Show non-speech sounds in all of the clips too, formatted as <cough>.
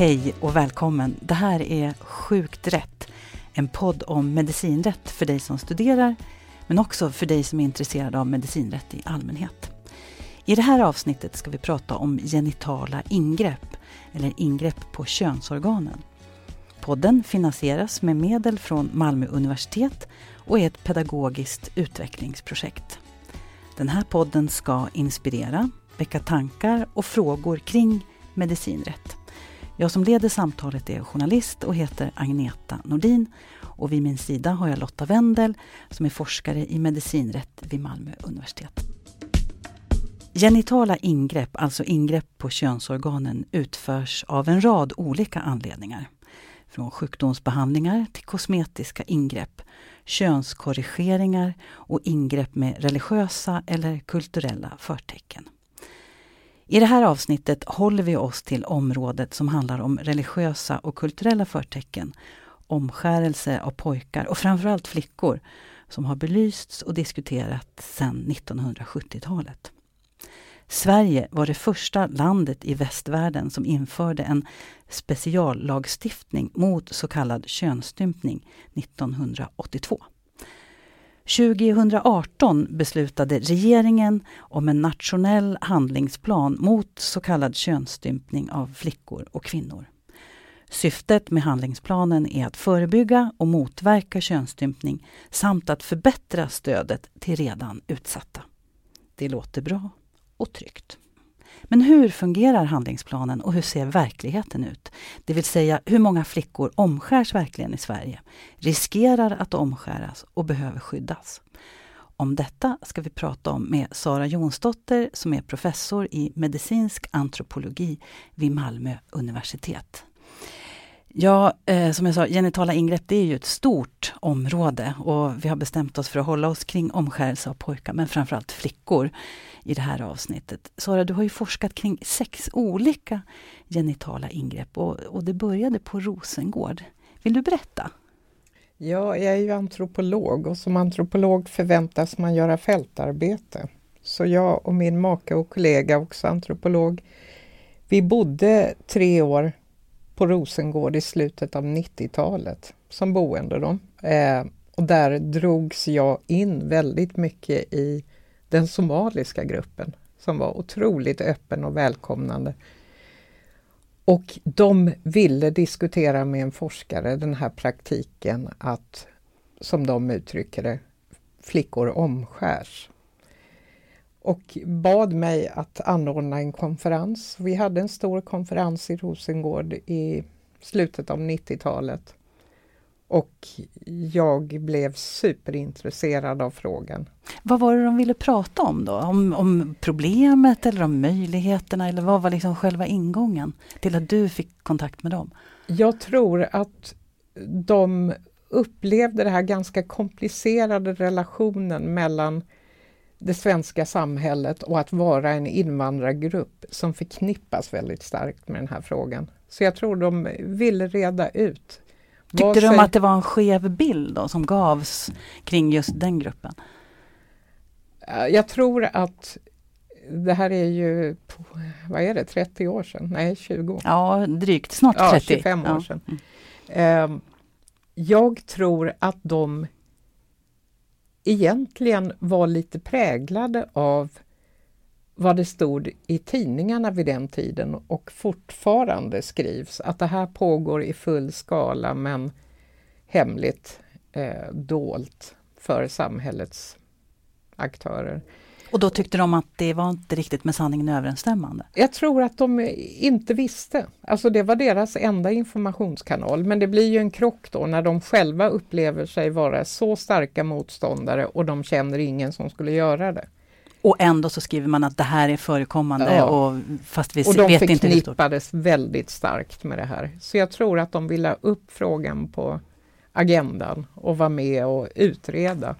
Hej och välkommen! Det här är Sjukt rätt. En podd om medicinrätt för dig som studerar men också för dig som är intresserad av medicinrätt i allmänhet. I det här avsnittet ska vi prata om genitala ingrepp eller ingrepp på könsorganen. Podden finansieras med medel från Malmö universitet och är ett pedagogiskt utvecklingsprojekt. Den här podden ska inspirera, väcka tankar och frågor kring medicinrätt. Jag som leder samtalet är journalist och heter Agneta Nordin och vid min sida har jag Lotta Wendel som är forskare i medicinrätt vid Malmö universitet. Genitala ingrepp, alltså ingrepp på könsorganen, utförs av en rad olika anledningar. Från sjukdomsbehandlingar till kosmetiska ingrepp, könskorrigeringar och ingrepp med religiösa eller kulturella förtecken. I det här avsnittet håller vi oss till området som handlar om religiösa och kulturella förtecken, omskärelse av pojkar och framförallt flickor som har belysts och diskuterats sedan 1970-talet. Sverige var det första landet i västvärlden som införde en speciallagstiftning mot så kallad könsstympning 1982. 2018 beslutade regeringen om en nationell handlingsplan mot så kallad könsstympning av flickor och kvinnor. Syftet med handlingsplanen är att förebygga och motverka könsstympning samt att förbättra stödet till redan utsatta. Det låter bra och tryggt. Men hur fungerar handlingsplanen och hur ser verkligheten ut? Det vill säga, hur många flickor omskärs verkligen i Sverige, riskerar att omskäras och behöver skyddas? Om detta ska vi prata om med Sara Jonsdotter som är professor i medicinsk antropologi vid Malmö universitet. Ja, eh, som jag sa, genitala ingrepp det är ju ett stort område och vi har bestämt oss för att hålla oss kring omskärelse av pojkar, men framförallt flickor i det här avsnittet. Sara, du har ju forskat kring sex olika genitala ingrepp och, och det började på Rosengård. Vill du berätta? Ja, jag är ju antropolog och som antropolog förväntas man göra fältarbete. Så jag och min make och kollega, också antropolog, vi bodde tre år på Rosengård i slutet av 90-talet som boende. Då. Eh, och där drogs jag in väldigt mycket i den somaliska gruppen som var otroligt öppen och välkomnande. Och de ville diskutera med en forskare den här praktiken att, som de uttrycker det, flickor omskärs. Och bad mig att anordna en konferens. Vi hade en stor konferens i Rosengård i slutet av 90-talet. Och jag blev superintresserad av frågan. Vad var det de ville prata om då? Om, om problemet eller om möjligheterna eller vad var liksom själva ingången till att du fick kontakt med dem? Jag tror att de upplevde den här ganska komplicerade relationen mellan det svenska samhället och att vara en invandrargrupp som förknippas väldigt starkt med den här frågan. Så jag tror de ville reda ut Tyckte de att det var en skev bild då, som gavs kring just den gruppen? Jag tror att det här är ju, vad är det, 30 år sedan? Nej, 20? Ja, drygt, snart 30. Ja, 25 år ja. sedan. Mm. Jag tror att de egentligen var lite präglade av vad det stod i tidningarna vid den tiden och fortfarande skrivs, att det här pågår i full skala men hemligt eh, dolt för samhällets aktörer. Och då tyckte de att det var inte riktigt med sanningen överensstämmande? Jag tror att de inte visste. Alltså det var deras enda informationskanal. Men det blir ju en krock då när de själva upplever sig vara så starka motståndare och de känner ingen som skulle göra det. Och ändå så skriver man att det här är förekommande ja. och fast vi och de vet inte hur det förknippades väldigt starkt med det här. Så jag tror att de ville ha upp frågan på agendan och vara med och utreda.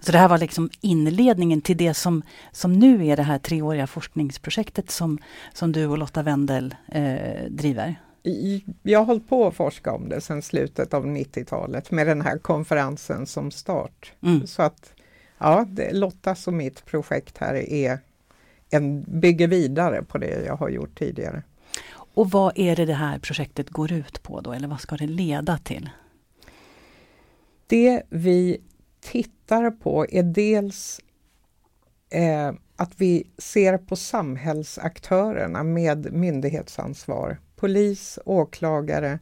Så det här var liksom inledningen till det som, som nu är det här treåriga forskningsprojektet som, som du och Lotta Wendel eh, driver? Jag har hållit på att forska om det sedan slutet av 90-talet med den här konferensen som start. Mm. Så att ja, det, Lottas och mitt projekt här är en, bygger vidare på det jag har gjort tidigare. Och vad är det det här projektet går ut på då, eller vad ska det leda till? Det vi tittar på är dels eh, att vi ser på samhällsaktörerna med myndighetsansvar. Polis, åklagare.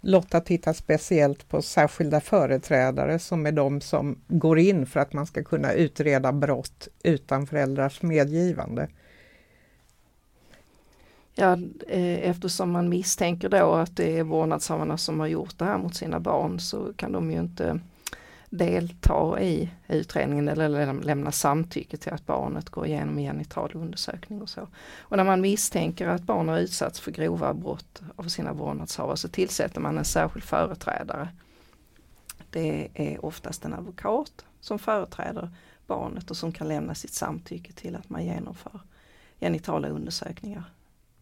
Lotta tittar speciellt på särskilda företrädare som är de som går in för att man ska kunna utreda brott utan föräldrars medgivande. Ja, eh, eftersom man misstänker då att det är vårdnadshavarna som har gjort det här mot sina barn så kan de ju inte delta i utredningen eller lämna samtycke till att barnet går igenom genital undersökning och så. Och när man misstänker att barn har utsatts för grova brott av sina vårdnadshavare så tillsätter man en särskild företrädare. Det är oftast en advokat som företräder barnet och som kan lämna sitt samtycke till att man genomför genitala undersökningar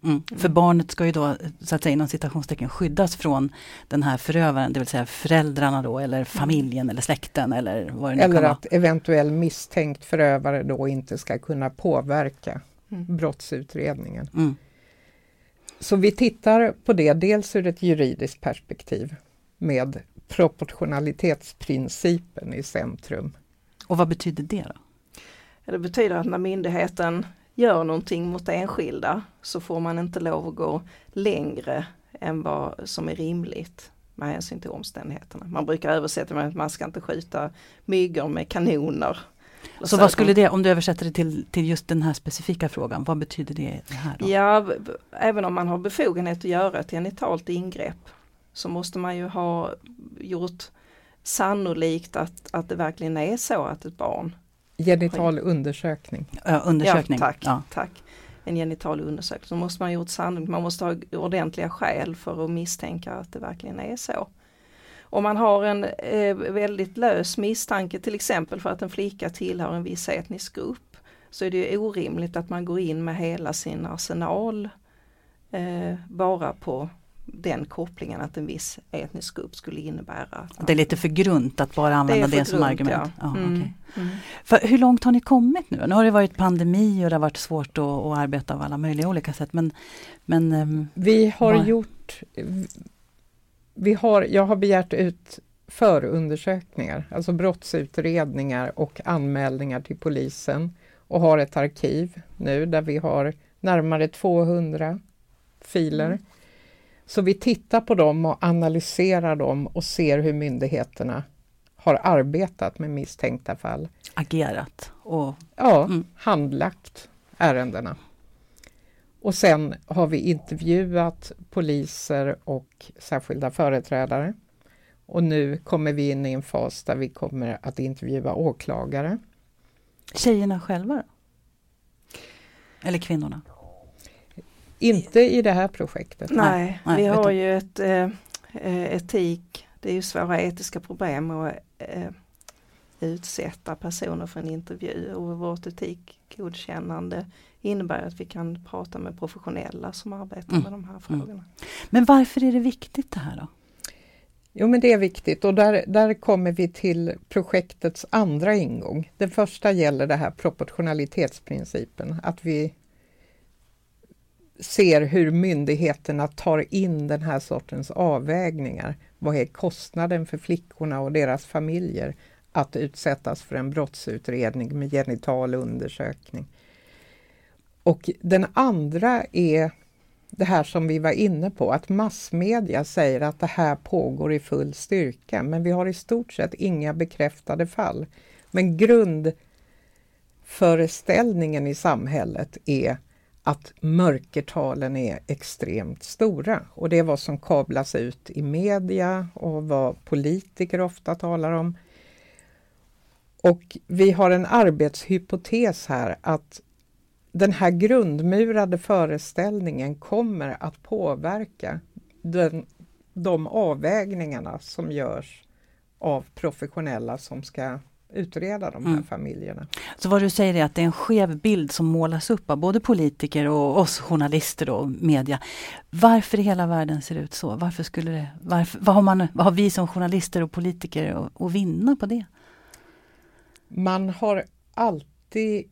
Mm. För barnet ska ju då, så att säga inom citationstecken, skyddas från den här förövaren, det vill säga föräldrarna då eller familjen eller släkten eller vad det nu Eller kan vara. att eventuell misstänkt förövare då inte ska kunna påverka Mm. brottsutredningen. Mm. Så vi tittar på det dels ur ett juridiskt perspektiv med proportionalitetsprincipen i centrum. Och vad betyder det då? Det betyder att när myndigheten gör någonting mot enskilda så får man inte lov att gå längre än vad som är rimligt med hänsyn till omständigheterna. Man brukar översätta med att man ska inte skjuta myggor med kanoner. Så vad skulle det, om du översätter det till, till just den här specifika frågan, vad betyder det här då? Ja, även om man har befogenhet att göra ett genitalt ingrepp så måste man ju ha gjort sannolikt att, att det verkligen är så att ett barn Genital undersökning. Ja, undersökning. Ja, tack, Ja. tack. En genital undersökning. Så måste man ha gjort sannolikt, man måste ha ordentliga skäl för att misstänka att det verkligen är så. Om man har en eh, väldigt lös misstanke till exempel för att en flicka tillhör en viss etnisk grupp så är det ju orimligt att man går in med hela sin arsenal eh, bara på den kopplingen att en viss etnisk grupp skulle innebära. Att Det är lite för grunt att bara använda det, för som grunt, argument. Ja. Ja, Mm, okej. mm. För hur långt har ni kommit nu? Nu har det varit pandemi och det har varit svårt att, att arbeta av alla möjliga olika sätt. Men, men ehm, Vi har Vad- gjort... Vi har, jag har begärt ut förundersökningar, alltså brottsutredningar och anmälningar till polisen och har ett arkiv nu där vi har närmare 200 filer. Mm. Så vi tittar på dem och analyserar dem och ser hur myndigheterna har arbetat med misstänkta fall. agerat. Och, Ja, Mm. handlagt ärendena. Och sen har vi intervjuat poliser och särskilda företrädare. Och nu kommer vi in i en fas där vi kommer att intervjua åklagare. tjejerna själva? Eller kvinnorna? Inte i det här projektet. Nej, nej, vi har utan- ju ett eh, eh, etik, det är ju svåra etiska problem att eh, utsätta personer för en intervju och vårt etikgodkännande innebär att vi kan prata med professionella som arbetar Mm. med de här frågorna. Men varför är det viktigt det här då? Jo men det är viktigt och där, där kommer vi till projektets andra ingång. Den första gäller det här proportionalitetsprincipen, att vi ser hur myndigheterna tar in den här sortens avvägningar. Vad är kostnaden för flickorna och deras familjer att utsättas för en brottsutredning med genital undersökning? Och den andra är det här som vi var inne på, att massmedia säger att det här pågår i full styrka, men vi har i stort sett inga bekräftade fall. Men grundföreställningen i samhället är att mörkertalen är extremt stora och det är vad som kablas ut i media och vad politiker ofta talar om. Och vi har en arbetshypotes här att den här grundmurade föreställningen kommer att påverka den, de avvägningarna som görs av professionella som ska utreda de här Mm. familjerna. Så vad du säger är att det är en skev bild som målas upp av både politiker och oss journalister och media. Varför i hela världen ser det ut så? Varför skulle det, varför, vad, har man, vad har vi som journalister och politiker att, vinna på det? Man har alltid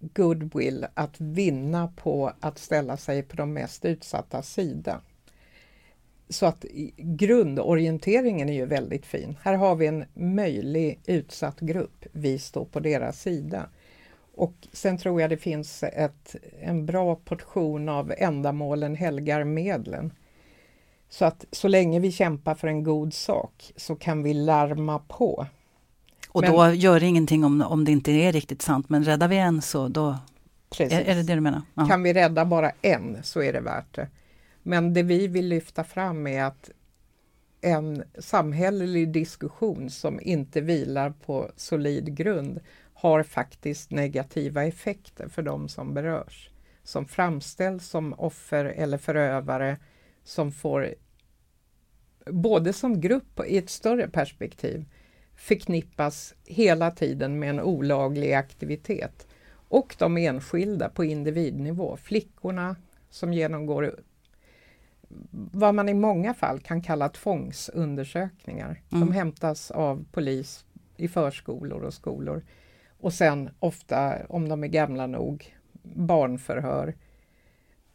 goodwill att vinna på att ställa sig på de mest utsatta sida. Så att grundorienteringen är ju väldigt fin. Här har vi en möjlig utsatt grupp. Vi står på deras sida. Och sen tror jag det finns ett, en bra portion av ändamålen helgar medlen. Så att så länge vi kämpar för en god sak så kan vi larma på. Och men, då gör det ingenting om, om det inte är riktigt sant, men räddar vi en så då... Är, är, det det du menar? Ja. Kan vi rädda bara en så är det värt det. Men det vi vill lyfta fram är att en samhällelig diskussion som inte vilar på solid grund har faktiskt negativa effekter för de som berörs. Som framställs som offer eller förövare som får både som grupp och i ett större perspektiv förknippas hela tiden med en olaglig aktivitet. Och de enskilda på individnivå, flickorna som genomgår vad man i många fall kan kalla tvångsundersökningar. Mm. De hämtas av polis i förskolor och skolor. Och sen ofta, om de är gamla nog, barnförhör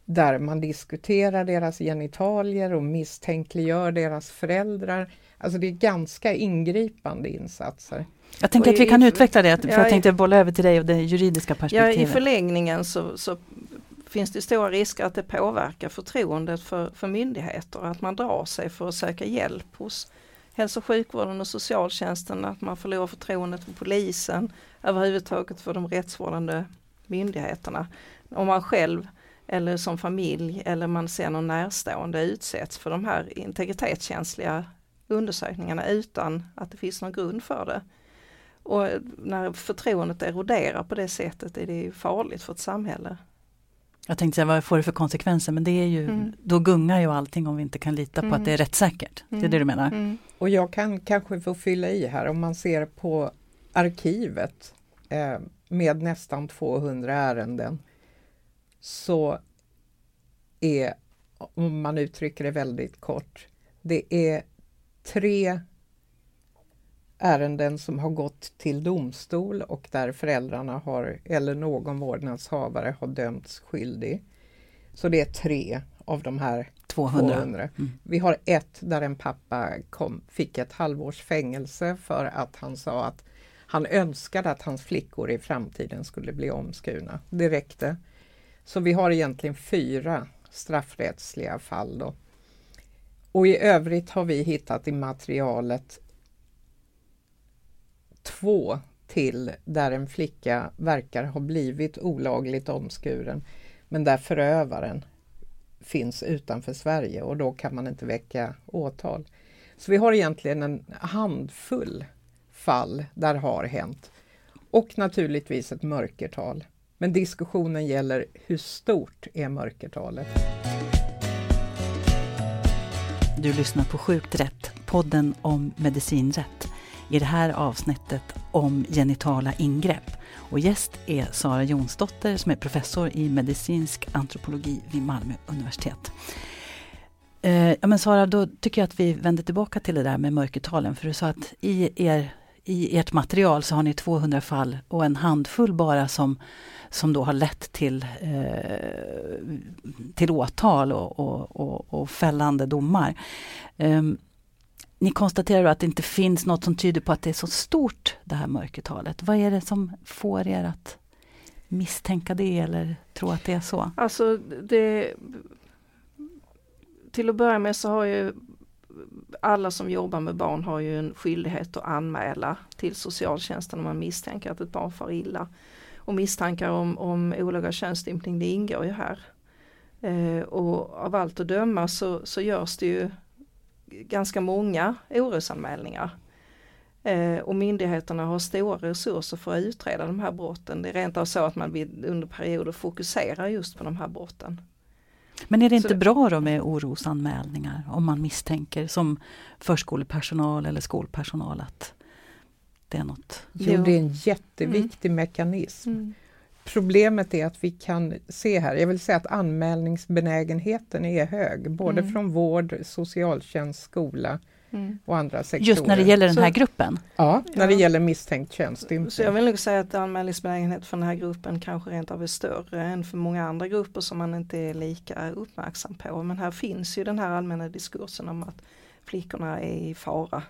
där man diskuterar deras genitalier och misstänkliggör deras föräldrar. Alltså det är ganska ingripande insatser. Jag tänker och att vi kan utveckla det, för ja, jag tänkte bolla över till dig och det juridiska perspektivet. Ja, I förlängningen så, så finns det stora risker att det påverkar förtroendet för, för myndigheter, att man drar sig för att söka hjälp hos hälso och sjukvården och socialtjänsten, att man förlorar förtroendet för polisen, överhuvudtaget för de rättsvårdande myndigheterna. Om man själv eller som familj eller man ser någon närstående utsätts för de här integritetskänsliga undersökningarna utan att det finns någon grund för det. Och när förtroendet eroderar på det sättet är det farligt för ett samhälle. Jag tänkte säga vad får det för konsekvenser men det är ju, mm. då gungar ju allting om vi inte kan lita på mm. att det är rättssäkert. Det är det du mm. menar? Mm. Och jag kan kanske få fylla i här om man ser på arkivet eh, med nästan 200 ärenden så är, om man uttrycker det väldigt kort, det är tre ärenden som har gått till domstol och där föräldrarna har, eller någon vårdnadshavare har dömts skyldig. Så det är tre av de här 200. 200. Mm. Vi har ett där en pappa kom, fick ett halvårs fängelse för att han sa att han önskade att hans flickor i framtiden skulle bli omskurna. Det räckte. Så vi har egentligen fyra straffrättsliga fall. Då. Och i övrigt har vi hittat i materialet två till där en flicka verkar ha blivit olagligt omskuren men där förövaren finns utanför Sverige och då kan man inte väcka åtal. Så vi har egentligen en handfull fall där det har hänt och naturligtvis ett mörkertal. Men diskussionen gäller hur stort är mörkertalet? Du lyssnar på Sjukt rätt, podden om medicinrätt. I det här avsnittet om genitala ingrepp. Och gäst är Sara Jonsdotter som är professor i medicinsk antropologi vid Malmö universitet. Eh, ja, men Sara, då tycker jag att vi vänder tillbaka till det där med mörkertalen. För du sa att i, er, i ert material så har ni 200 fall och en handfull bara som som då har lett till, eh, till åtal och, och, och, och fällande domar. Eh, ni konstaterar att det inte finns något som tyder på att det är så stort det här mörkertalet. Vad är det som får er att misstänka det eller tro att det är så? Alltså det, till att börja med så har ju alla som jobbar med barn har ju en skyldighet att anmäla till socialtjänsten om man misstänker att ett barn far illa och misstankar om, om olaga könsstympning det ingår ju här. Eh, och av allt att döma så, så görs det ju ganska många orosanmälningar. Eh, och myndigheterna har stora resurser för att utreda de här brotten. Det är rent av så att man vid, under perioder fokuserar just på de här brotten. Men är det inte så, bra då med orosanmälningar om man misstänker som förskolepersonal eller skolpersonal att det är något. Jo, det är en jätteviktig mm. mekanism. Mm. Problemet är att vi kan se här, jag vill säga att anmälningsbenägenheten är hög, både Mm. från vård, socialtjänst, skola Mm. och andra sektorer. Just när det gäller den Så- här gruppen? Ja, när det Ja. gäller misstänkt könsstympning. Så jag vill nog säga att anmälningsbenägenhet för den här gruppen kanske rent av är större än för många andra grupper som man inte är lika uppmärksam på. Men här finns ju den här allmänna diskursen om att flickorna är i fara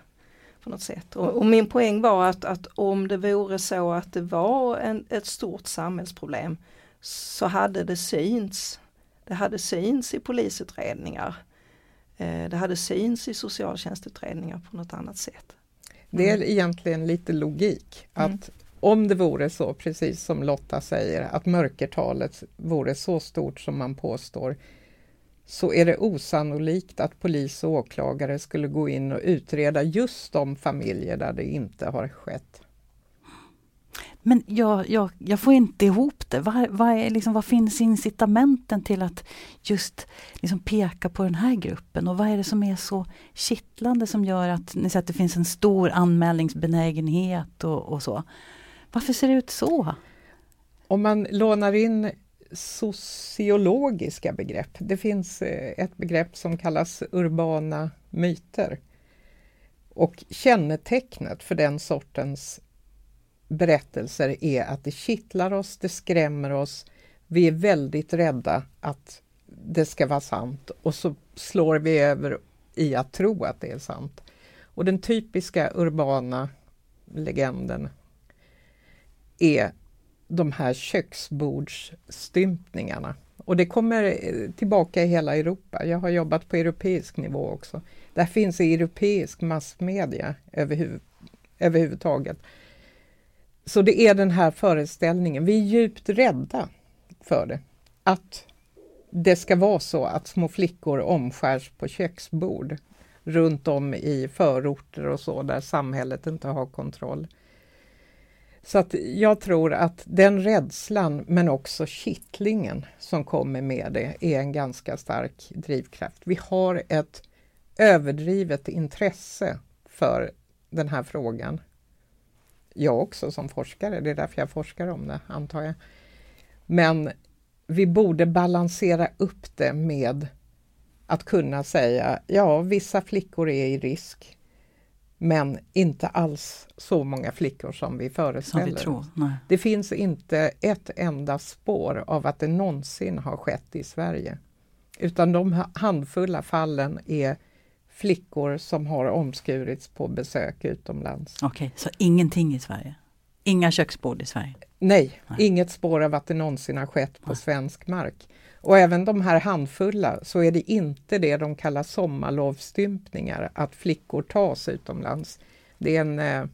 på något sätt. Och, och min poäng var att, att om det vore så att det var en, ett stort samhällsproblem så hade det synts. Det hade synts i polisutredningar. Eh, Det hade synts i socialtjänstutredningar på något annat sätt. Det är Mm. egentligen lite logik att Mm. om det vore så, precis som Lotta säger, att mörkertalet vore så stort som man påstår, så är det osannolikt att polis och åklagare skulle gå in och utreda just de familjer där det inte har skett. Men jag, jag, jag får inte ihop det. Vad, vad, är liksom, vad finns incitamenten till att just liksom peka på den här gruppen? Och vad är det som är så kittlande som gör att, ni säger att det finns en stor anmälningsbenägenhet och, och så? Varför ser det ut så? Om man lånar in sociologiska begrepp, det finns eh, ett begrepp som kallas urbana myter. Och kännetecknet för den sortens berättelser är att det kittlar oss, det skrämmer oss, vi är väldigt rädda att det ska vara sant och så slår vi över i att tro att det är sant. Och den typiska urbana legenden är de här köksbordsstympningarna. Och det kommer eh, tillbaka i hela Europa. Jag har jobbat på europeisk nivå också. Där finns europeisk massmedia överhuv överhuvudtaget. Så det är den här föreställningen, vi är djupt rädda för det. Att det ska vara så att små flickor omskärs på köksbord runt om i förorter och så där samhället inte har kontroll. Så att jag tror att den rädslan men också kittlingen som kommer med det är en ganska stark drivkraft. Vi har ett överdrivet intresse för den här frågan. Jag också som forskare, det är därför jag forskar om det antar jag. Men vi borde balansera upp det med att kunna säga ja, vissa flickor är i risk men inte alls så många flickor som vi Som föreställer vi tror. oss. Nej. Det finns inte ett enda spår av att det någonsin har skett i Sverige. Utan de ha- handfulla fallen är flickor som har omskurits på besök utomlands. Okej, så ingenting i Sverige? Inga köksbord i Sverige? Nej, Nej. inget spår av att det någonsin har skett på Nej. svensk mark. Och även de här handfulla så är det inte det de kallar sommarlovsstympningar, att flickor tas utomlands. Det är en eh,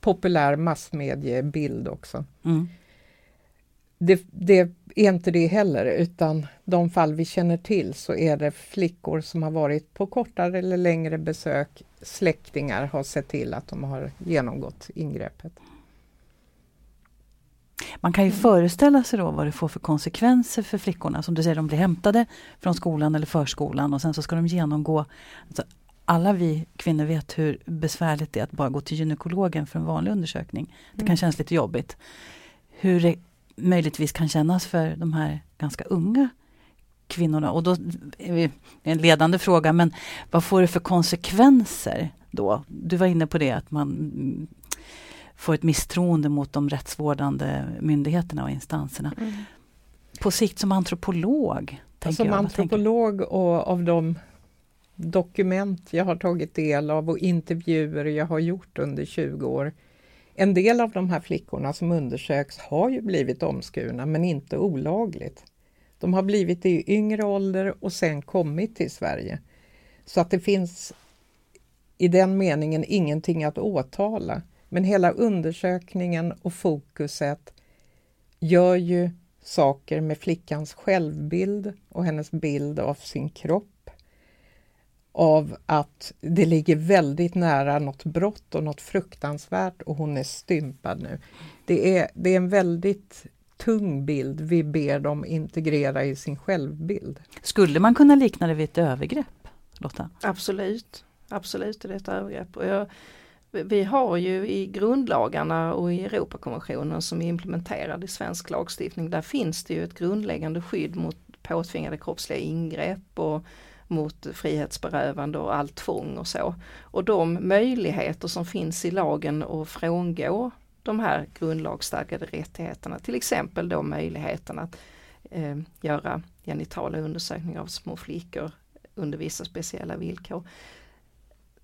populär massmediebild också. Mm. Det, det är inte det heller, utan de fall vi känner till så är det flickor som har varit på kortare eller längre besök. Släktingar har sett till att de har genomgått ingreppet. Man kan ju föreställa sig då vad det får för konsekvenser för flickorna. Som du säger, de blir hämtade från skolan eller förskolan och sen så ska de genomgå alltså, alla vi kvinnor vet hur besvärligt det är att bara gå till gynekologen för en vanlig undersökning. Det kan Mm. kännas lite jobbigt. Hur det möjligtvis kan kännas för de här ganska unga kvinnorna. Och då är vi, en ledande fråga, men vad får det för konsekvenser då? Du var inne på det att man får ett misstroende mot de rättsvårdande myndigheterna och instanserna. Mm. På sikt som antropolog? tänker Som jag, antropolog och av de dokument jag har tagit del av och intervjuer jag har gjort under 20 år. En del av de här flickorna som undersöks har ju blivit omskurna men inte olagligt. De har blivit det i yngre ålder och sen kommit till Sverige. Så att det finns i den meningen ingenting att åtala. Men hela undersökningen och fokuset gör ju saker med flickans självbild och hennes bild av sin kropp. Av att det ligger väldigt nära något brott och något fruktansvärt och hon är stympad nu. Det är, det är en väldigt tung bild vi ber dem integrera i sin självbild. Skulle man kunna likna det vid ett övergrepp? Lotta? Absolut, absolut är det ett övergrepp. Och jag, vi har ju i grundlagarna och i Europakonventionen som är implementerad i svensk lagstiftning, där finns det ju ett grundläggande skydd mot påtvingade kroppsliga ingrepp och mot frihetsberövande och allt tvång och så. Och de möjligheter som finns i lagen att frångå de här grundlagsstadgade rättigheterna, till exempel då möjligheten att eh, göra genitala undersökningar av små flickor under vissa speciella villkor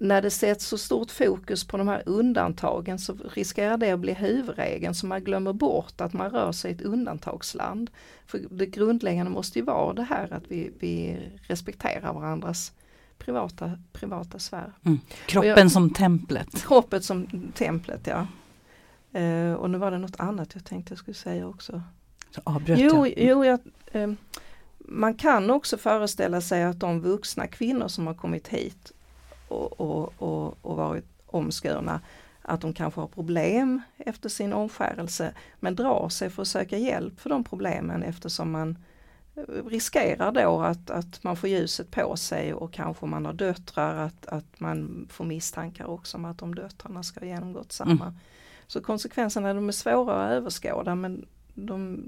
när det sätts så stort fokus på de här undantagen så riskerar det att bli huvudregeln så man glömmer bort att man rör sig i ett undantagsland. För det grundläggande måste ju vara det här att vi, vi respekterar varandras privata, privata sfär. Mm. Kroppen jag, som templet. Kroppen som templet ja. Uh, och nu var det något annat jag tänkte jag skulle säga också. Så avbröt jo, jag. Jo, jag, uh, man kan också föreställa sig att de vuxna kvinnor som har kommit hit och, och, och, och varit omskurna att de kanske har problem efter sin omskärelse men drar sig för att söka hjälp för de problemen eftersom man eh, riskerar då att, att man får ljuset på sig och kanske man har döttrar, att, att man får misstankar också om att de döttrarna ska ha genomgått samma. Mm. Så konsekvenserna de är svåra att överskåda men de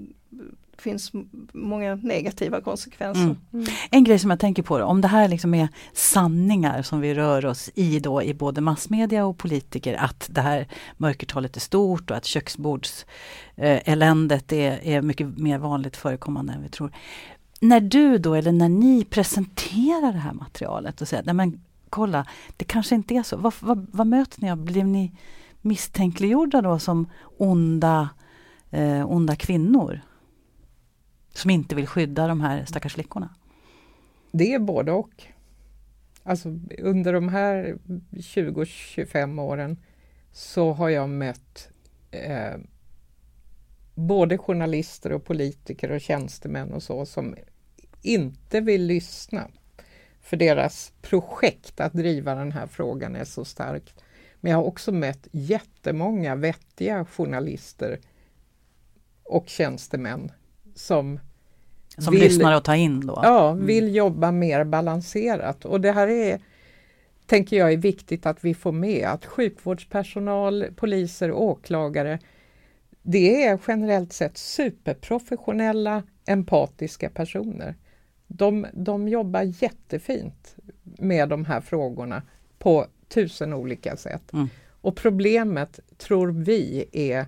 finns många negativa konsekvenser. Mm. Mm. En grej som jag tänker på, om det här liksom är sanningar som vi rör oss i då i både massmedia och politiker, att det här mörkertalet är stort och att köksbordseländet är, är mycket mer vanligt förekommande än vi tror. När du då, eller när ni presenterar det här materialet och säger, nej men kolla, det kanske inte är så. Vad, vad, vad möter ni av? Blir ni misstänkliggjorda då som onda, eh, onda kvinnor? Som inte vill skydda de här stackars flickorna? Det är både och. Alltså under de här 20-25 åren så har jag mött eh, både journalister och politiker och tjänstemän och så som inte vill lyssna. För deras projekt att driva den här frågan är så starkt. Men jag har också mött jättemånga vettiga journalister och tjänstemän som som vill, lyssnar och tar in då? Ja, mm. vill jobba mer balanserat och det här är tänker jag är viktigt att vi får med att sjukvårdspersonal, poliser, åklagare det är generellt sett superprofessionella, empatiska personer. De, de jobbar jättefint med de här frågorna på tusen olika sätt. Mm. Och problemet, tror vi, är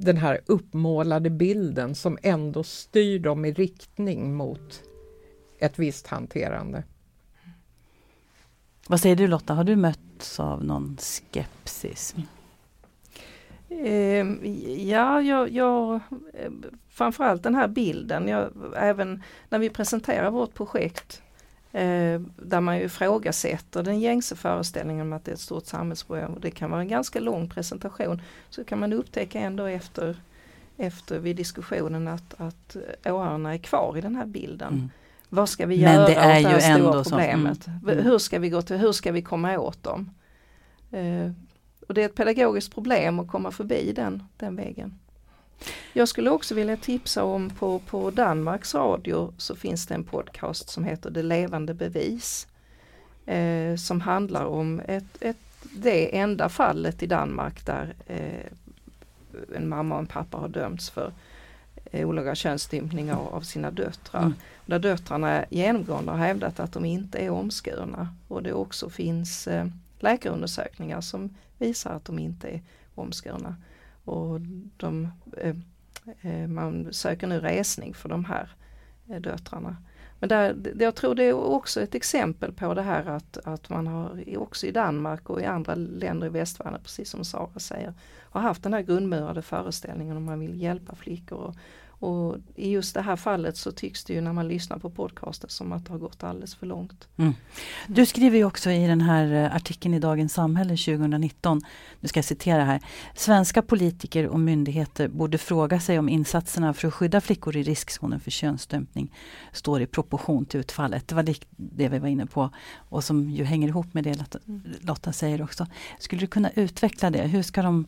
den här uppmålade bilden som ändå styr dem i riktning mot ett visst hanterande. Vad säger du Lotta, har du mötts av någon skepsis? Eh, ja, jag, jag, framförallt den här bilden. Jag, även när vi presenterar vårt projekt Eh, där man ju ifrågasätter den gängse föreställningen om att det är ett stort samhällsproblem. Det kan vara en ganska lång presentation. Så kan man upptäcka ändå efter, efter vid diskussionen att, att åhörarna är kvar i den här bilden. Mm. Vad ska vi göra åt det här stora problemet? Som, mm. Hur ska vi gå till, hur ska vi komma åt dem? Eh, och det är ett pedagogiskt problem att komma förbi den, den vägen. Jag skulle också vilja tipsa om på, på Danmarks Radio så finns det en podcast som heter Det levande bevis. Eh, som handlar om ett, ett, det enda fallet i Danmark där eh, en mamma och en pappa har dömts för eh, olaga könsstympning av, av sina döttrar. Mm. Där döttrarna genomgående har hävdat att de inte är omskurna och det också finns eh, läkarundersökningar som visar att de inte är omskurna. Och de, eh, eh, man söker nu resning för de här eh, döttrarna. Men där, jag tror det är också ett exempel på det här att, att man har också i Danmark och i andra länder i västvärlden, precis som Sara säger, har haft den här grundmurade föreställningen om man vill hjälpa flickor och, och i just det här fallet så tycks det ju när man lyssnar på podcasten som att det har gått alldeles för långt. Mm. Du skriver ju också i den här eh, artikeln i Dagens Samhälle 2019, nu ska jag citera här. Svenska politiker och myndigheter borde fråga sig om insatserna för att skydda flickor i riskzonen för könsstympning står i proportion till utfallet. Det var det vi var inne på och som ju hänger ihop med det Lotta, mm. Lotta säger också. Skulle du kunna utveckla det? Hur ska de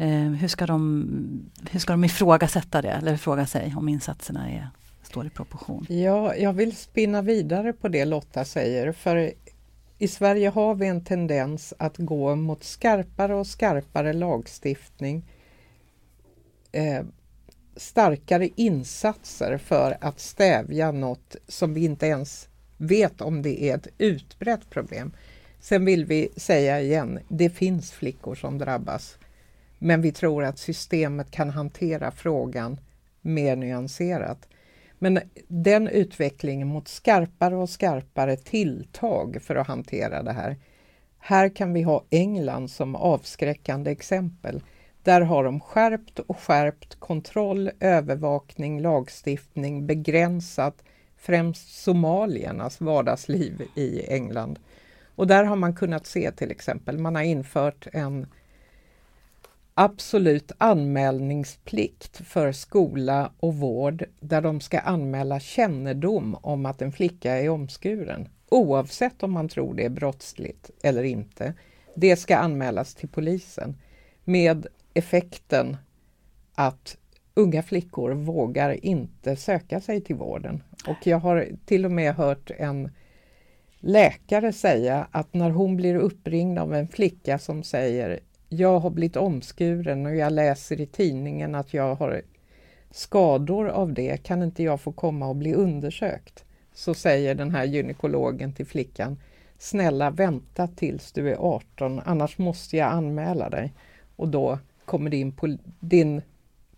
Eh, hur, ska de, hur ska de ifrågasätta det eller fråga sig om insatserna är, står i proportion? Ja, jag vill spinna vidare på det Lotta säger för i Sverige har vi en tendens att gå mot skarpare och skarpare lagstiftning. Eh, starkare insatser för att stävja något som vi inte ens vet om det är ett utbrett problem. Sen vill vi säga igen, det finns flickor som drabbas. Men vi tror att systemet kan hantera frågan mer nyanserat. Men den utvecklingen mot skarpare och skarpare tilltag för att hantera det här. Här kan vi ha England som avskräckande exempel. Där har de skärpt och skärpt kontroll, övervakning, lagstiftning, begränsat främst somaliernas vardagsliv i England. Och där har man kunnat se till exempel, man har infört en absolut anmälningsplikt för skola och vård där de ska anmäla kännedom om att en flicka är omskuren oavsett om man tror det är brottsligt eller inte. Det ska anmälas till polisen med effekten att unga flickor vågar inte söka sig till vården. Och jag har till och med hört en läkare säga att när hon blir uppringd av en flicka som säger jag har blivit omskuren och jag läser i tidningen att jag har skador av det, kan inte jag få komma och bli undersökt? Så säger den här gynekologen till flickan, snälla vänta tills du är 18, annars måste jag anmäla dig. Och då kommer din, din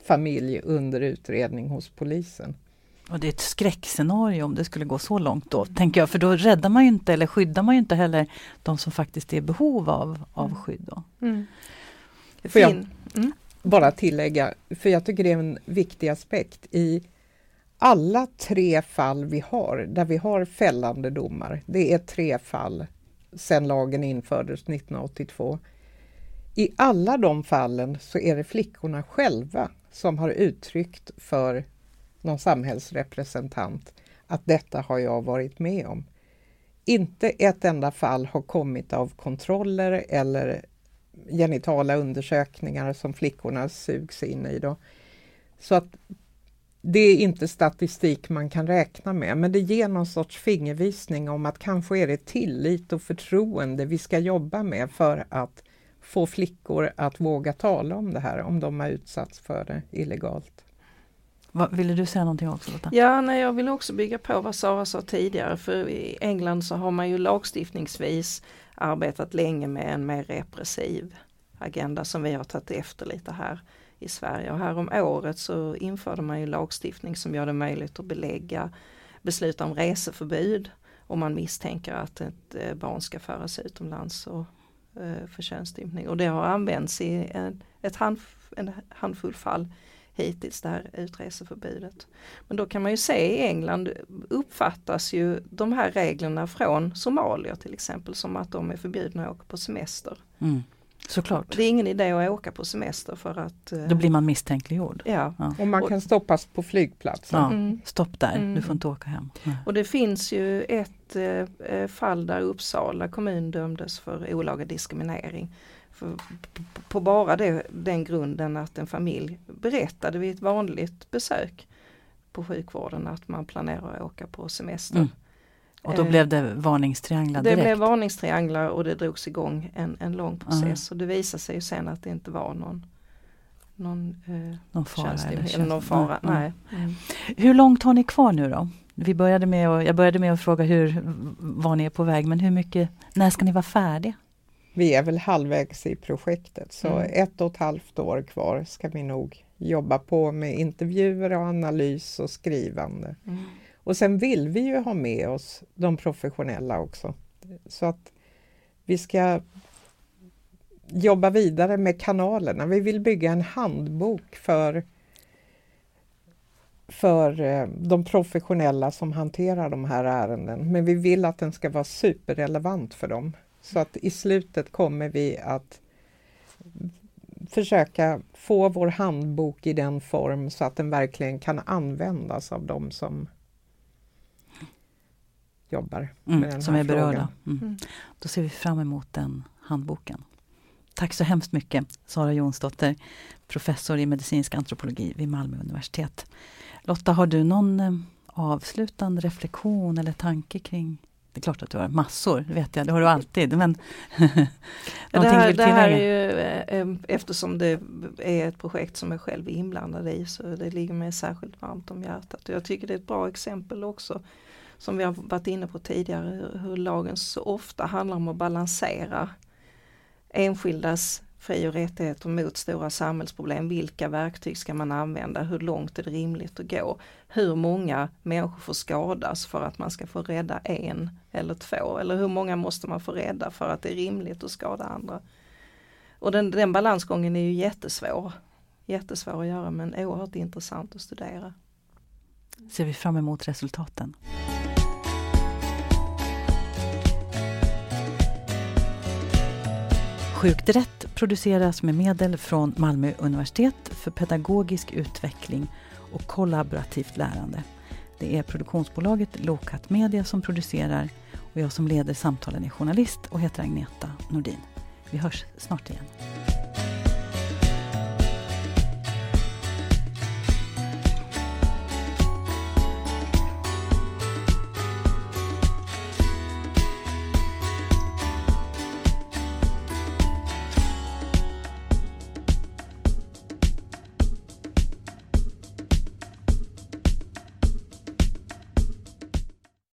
familj under utredning hos polisen. Och det är ett skräckscenario om det skulle gå så långt då, tänker jag, för då räddar man ju inte eller skyddar man ju inte heller de som faktiskt är i behov av, av mm. skydd. Då. Mm. Får jag mm. bara tillägga, för jag tycker det är en viktig aspekt. I alla tre fall vi har, där vi har fällande domar, det är tre fall sedan lagen infördes 1982. I alla de fallen så är det flickorna själva som har uttryckt för någon samhällsrepresentant att detta har jag varit med om. Inte ett enda fall har kommit av kontroller eller genitala undersökningar som flickorna sugs in i. Då. Så att det är inte statistik man kan räkna med, men det ger någon sorts fingervisning om att kanske är det tillit och förtroende vi ska jobba med för att få flickor att våga tala om det här om de har utsatts för det illegalt. Ville du säga någonting också Lotta? Ja, nej, jag vill också bygga på vad Sara sa tidigare för i England så har man ju lagstiftningsvis arbetat länge med en mer repressiv agenda som vi har tagit efter lite här i Sverige. Och här om året så införde man ju lagstiftning som gör det möjligt att belägga beslut om reseförbud om man misstänker att ett eh, barn ska föras utomlands och, eh, för könsstympning. Och det har använts i en, ett hand, en handfull fall hittills det här utreseförbudet. Men då kan man ju se i England uppfattas ju de här reglerna från somalier till exempel som att de är förbjudna att åka på semester. Mm. Såklart. Det är ingen idé att åka på semester för att Då blir man misstänkliggjord. Ja. ja. Och man kan stoppas på flygplatsen. Ja, mm. Stopp där, mm. du får inte åka hem. Ja. Och det finns ju ett eh, fall där Uppsala kommun dömdes för olaga diskriminering. På, bara det, den grunden att en familj berättade vid ett vanligt besök på sjukvården att man planerar att åka på semester. Mm. Och då blev det varningstrianglar direkt? Det blev varningstrianglar och det drogs igång en, en lång process. Uh Och det visade sig ju sen att det inte var någon någon, eh, någon fara. Eller, eller någon fara. Nej. Mm. Hur långt har ni kvar nu då? Vi började med att, jag började med att fråga hur, var ni är på väg, men hur mycket, när ska ni vara färdiga? Vi är väl halvvägs i projektet, så mm. ett och ett halvt år kvar ska vi nog jobba på med intervjuer och analys och skrivande. Mm. Och sen vill vi ju ha med oss de professionella också. Så att vi ska jobba vidare med kanalerna. Vi vill bygga en handbok för, för eh, de professionella som hanterar de här ärenden. Men vi vill att den ska vara superrelevant för dem. Så att i slutet kommer vi att försöka få vår handbok i den form så att den verkligen kan användas av de som jobbar mm, med den som här är berörda. Mm. Mm. Då ser vi fram emot den handboken. Tack så hemskt mycket Sara Jonsdotter, professor i medicinsk antropologi vid Malmö universitet. Lotta, har du någon eh, avslutande reflektion eller tanke kring Det är klart att du har massor, det vet jag, det har du alltid. Men <laughs> ja, det, här, det här är ju, eh, eftersom det är ett projekt som jag själv är inblandad i så det ligger mig särskilt varmt om hjärtat. Jag tycker det är ett bra exempel också som vi har varit inne på tidigare hur lagen så ofta handlar om att balansera enskildas fri och rättigheter mot stora samhällsproblem. Vilka verktyg ska man använda? Hur långt är det rimligt att gå? Hur många människor får skadas för att man ska få rädda en eller två? Eller hur många måste man få rädda för att det är rimligt att skada andra? Och den, den balansgången är ju jättesvår. Jättesvår att göra men oerhört intressant att studera. Ser vi fram emot resultaten. Sjukt rätt produceras med medel från Malmö universitet för pedagogisk utveckling och kollaborativt lärande. Det är produktionsbolaget Lokat Media som producerar och jag som leder samtalen är journalist och heter Agneta Nordin. Vi hörs snart igen.